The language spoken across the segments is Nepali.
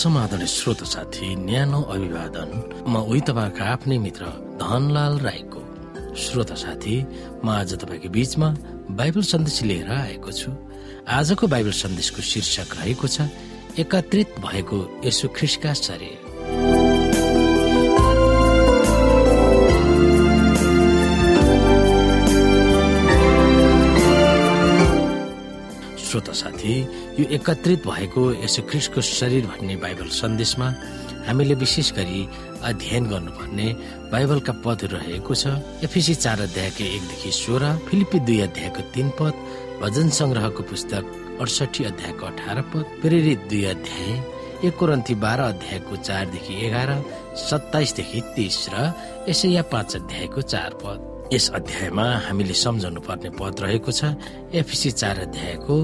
समाधान श्रोत साथी न्यानो अभिवादन। म उही तपाईँको आफ्नै मित्र धनलाल राईको। श्रोत साथी म आज तपाईँको बीचमा बाइबल सन्देश लिएर आएको छु। आजको बाइबल सन्देशको शीर्षक रहेको छ एकत्रित भएको यसु ख्रिस्टका शरीर। श्रोता साथी यो एकत्रित भएको यसो ख्रिस्टको शरीर भन्ने बाइबल सन्देशमा हामीले विशेष गरी अध्ययन गर्नुपर्ने बाइबलका पदहरू रहेको छ। एफिसी चार अध्यायको एकदेखि सोह्र फिलिपी दुई अध्यायको तीन पद भजन संग्रहको पुस्तक अडसठी अध्यायको अठार पद प्रेरित दुई अध्याय एक कोरन्थी बाह्र अध्यायको चारदेखि एघार सत्ताइसदेखि तिस र यसै पाँच अध्यायको चार पद। यस अध्यायमा हामीले सम्झाउनु पर्ने पद रहेको छ एफिसी चार अध्यायको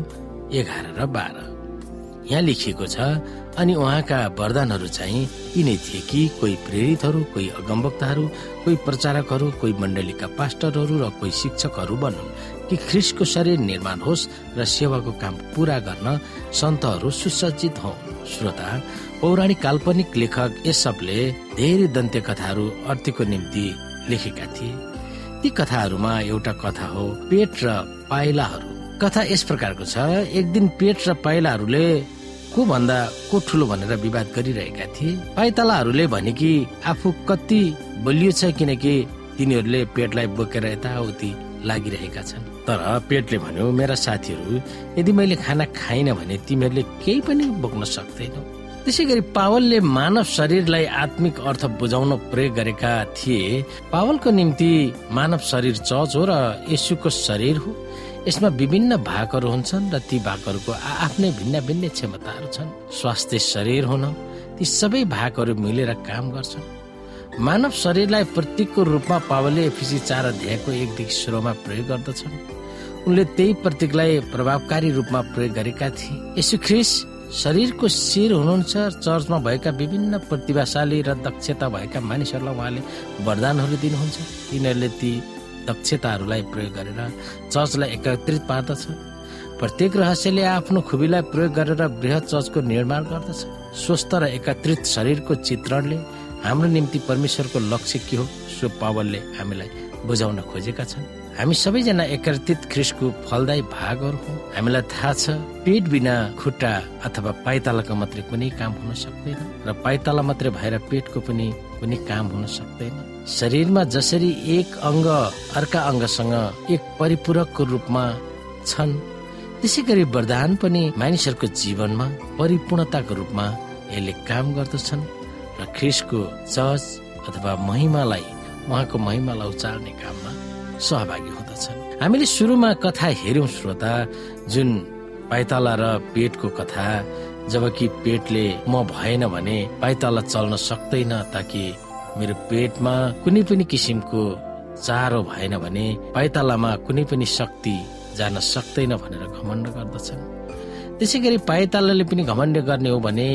एघार र बाह्र। यहाँ लेखिएको छ अनि उहाँका वरदानहरू चाहिँ यिनै थिए कि कोही प्रेरितहरू कोही अगमवक्ताहरू कोही प्रचारकहरू कोही मण्डलीका पास्टरहरू र कोही शिक्षकहरू बनुन् कि ख्रिसको शरीर निर्माण होस् र सेवाको काम पूरा गर्न सन्तहरू सुसज्जित हौ श्रोता पौराणिक काल्पनिक लेखक यस सबले धेरै दन्त्य कथाहरू अर्थीको निम्ति लेखेका थिए। ती कथाहरूमा एउटा कथा हो पेट र पाइलाहरू। कथा यस प्रकारको छ। एक दिन पेट र पाइलाहरूले को भन्दा को ठुलो भनेर विवाद गरिरहेका थिए। पाइतलाहरूले भने कि आफू कति बलियो छ किनकि तिनीहरूले पेटलाई बोकेर यताउति लागिरहेका छन्। तर पेटले भन्यो मेरा साथीहरू यदि मैले खाना खाइन भने तिमीहरूले केही पनि बोक्न सक्दैनौ। त्यसै गरी पावलले मानव शरीरलाई आत्मिक अर्थ बुझाउन प्रयोग गरेका थिए। पावलको निम्ति मानव शरीर चर्च हो र यसुको शरीर हो। यसमा विभिन्न भागहरू हुन्छन् र ती भागहरूको आफ्नै भिन्न भिन्न क्षमताहरू छन्। स्वास्थ्य शरीर हुन ती सबै भागहरू मिलेर काम गर्छन्। मानव शरीरलाई प्रतीकको रूपमा पावलले एफिसी चार अध्यायको एकदेखि सुरुमा प्रयोग गर्दछन्। उनले त्यही प्रतीकलाई प्रभावकारी रूपमा प्रयोग गरेका थिए। यसु ख्रिस शरीरको शिर हुनुहुन्छ चर्चमा भएका विभिन्न प्रतिभाशाली र दक्षता भएका मानिसहरूलाई उहाँले वरदानहरू दिनुहुन्छ। तिनीहरूले ती दक्षताहरूलाई प्रयोग गरेर चर्चलाई एकत्रित पार्दछ। प्रत्येक रहस्यले आफ्नो खुबीलाई प्रयोग गरेर वृहत चर्चको निर्माण गर्दछ। स्वस्थ र एकत्रित शरीरको चित्रणले हाम्रो निम्ति परमेश्वरको लक्ष्य के हो सो पावलले हामीलाई बुझाउन खोजेका छन्। हामी सबैजना एकत्रित ख्रिसको फलदायी भागहरू हौ। हामीलाई थाहा छ पेट बिना खुट्टा अथवा पाइतालाको मात्रै कुनै काम हुन सक्दैन र पाइताला मात्रै भएर पेटको पनि कुनै काम हुन सक्दैन। शरीरमा जसरी एक अङ्ग अर्का अङ्गसँग एक परिपूरकको रूपमा छन् त्यसै गरी वरदान पनि मानिसहरूको जीवनमा परिपूर्णताको रूपमा यसले काम गर्दछन् र ख्रिसको चर्च अथवा महिमालाई उहाँको महिमालाई उचाल्ने काममा सहभागी हुँदछन्। हामीले सुरुमा कथा हेर्यौं श्रोता जुन पाइताला र पेटको कथा जबकि पेटले म भएन भने पाइताला चल्न सक्दैन ताकि मेरो पेटमा कुनै पनि किसिमको चारो भएन भने पाइतालामा कुनै पनि शक्ति जान सक्दैन भनेर घमण्ड गर्दछन्। त्यसै गरी पाइतालाले पनि घमण्ड गर्ने हो भने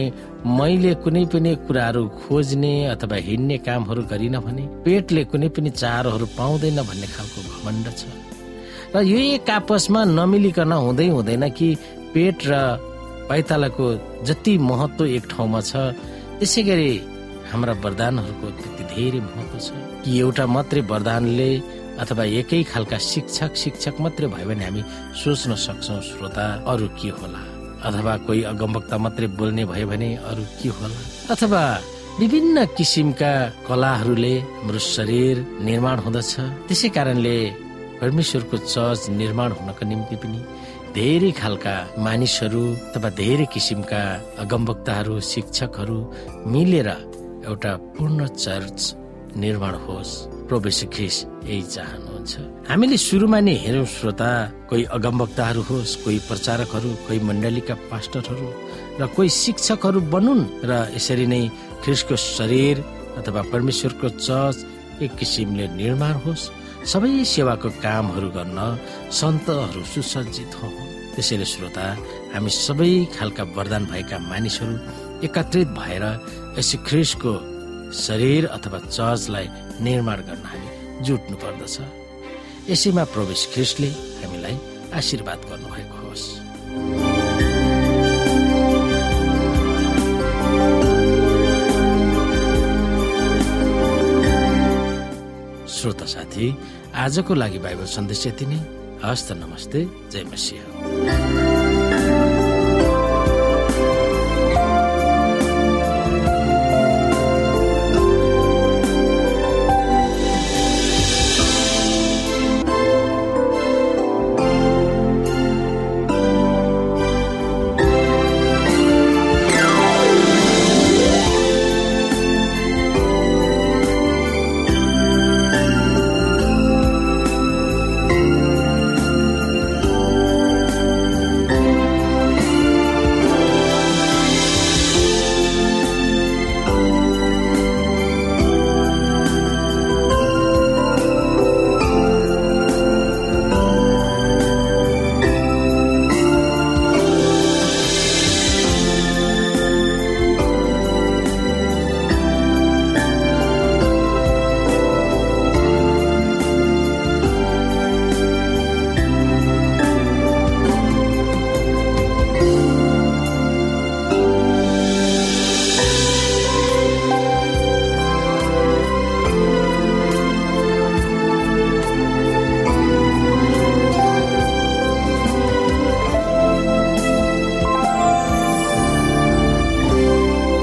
मैले कुनै पनि कुराहरू खोज्ने अथवा हिँड्ने कामहरू गरिन भने पेटले कुनै पनि चारोहरू पाउँदैन भन्ने खालको घमण्ड छ। र यो एक आपसमा नमिलिकन हुँदै हुँदैन कि पेट र पाइतालाको जति महत्व एक ठाउँमा छ त्यसै गरी हाम्रा वरदानहरूको त्यति धेरै महत्व छ कि एउटा मात्रै वरदानले अथवा एकै खालका शिक्षक शिक्षक मात्रै भयो भने हामी सोच्न सक्छौ श्रोता अरू के होला? अथवा कोही अगमवक्ता मात्रै बोल्ने भयो भने अरू के होला? अथवा विभिन्न किसिमका कलाहरूले हाम्रो शरीर निर्माण हुँदछ। त्यसै कारणले परमेश्वरको चर्च निर्माण हुनको निम्ति पनि धेरै खालका मानिसहरू अथवा धेरै किसिमका अगमवक्ताहरू शिक्षकहरू मिलेर एउटा पूर्ण चर्च निर्माण होस्। प्रवेश ख्रिस यही चाहनुहुन्छ। हामीले सुरुमा नै हेर्यौँ श्रोता कोही अगमवक्ताहरू होस् कोही प्रचारकहरू कोही मण्डलीका पास्टरहरू र कोही शिक्षकहरू बनुन् र यसरी नै ख्रिसको शरीर अथवा परमेश्वरको चर्च एक किसिमले निर्माण होस्। सबै सेवाको कामहरू गर्न सन्तहरू सुसज्जित हो। त्यसैले श्रोता हामी सबै खालका वरदान भएका मानिसहरू एकत्रित भएर यस ख्रिसको शरीर अथवा चर्चलाई निर्माण गर्न हामी जुट्नु पर्दछ। यसैमा प्रवेश ख्रिस्टले हामीलाई आशीर्वाद गर्नुभएको होस्। श्रोता साथी आजको लागि बाइबल सन्देश यति नै। हस्त नमस्ते जय मसिंह।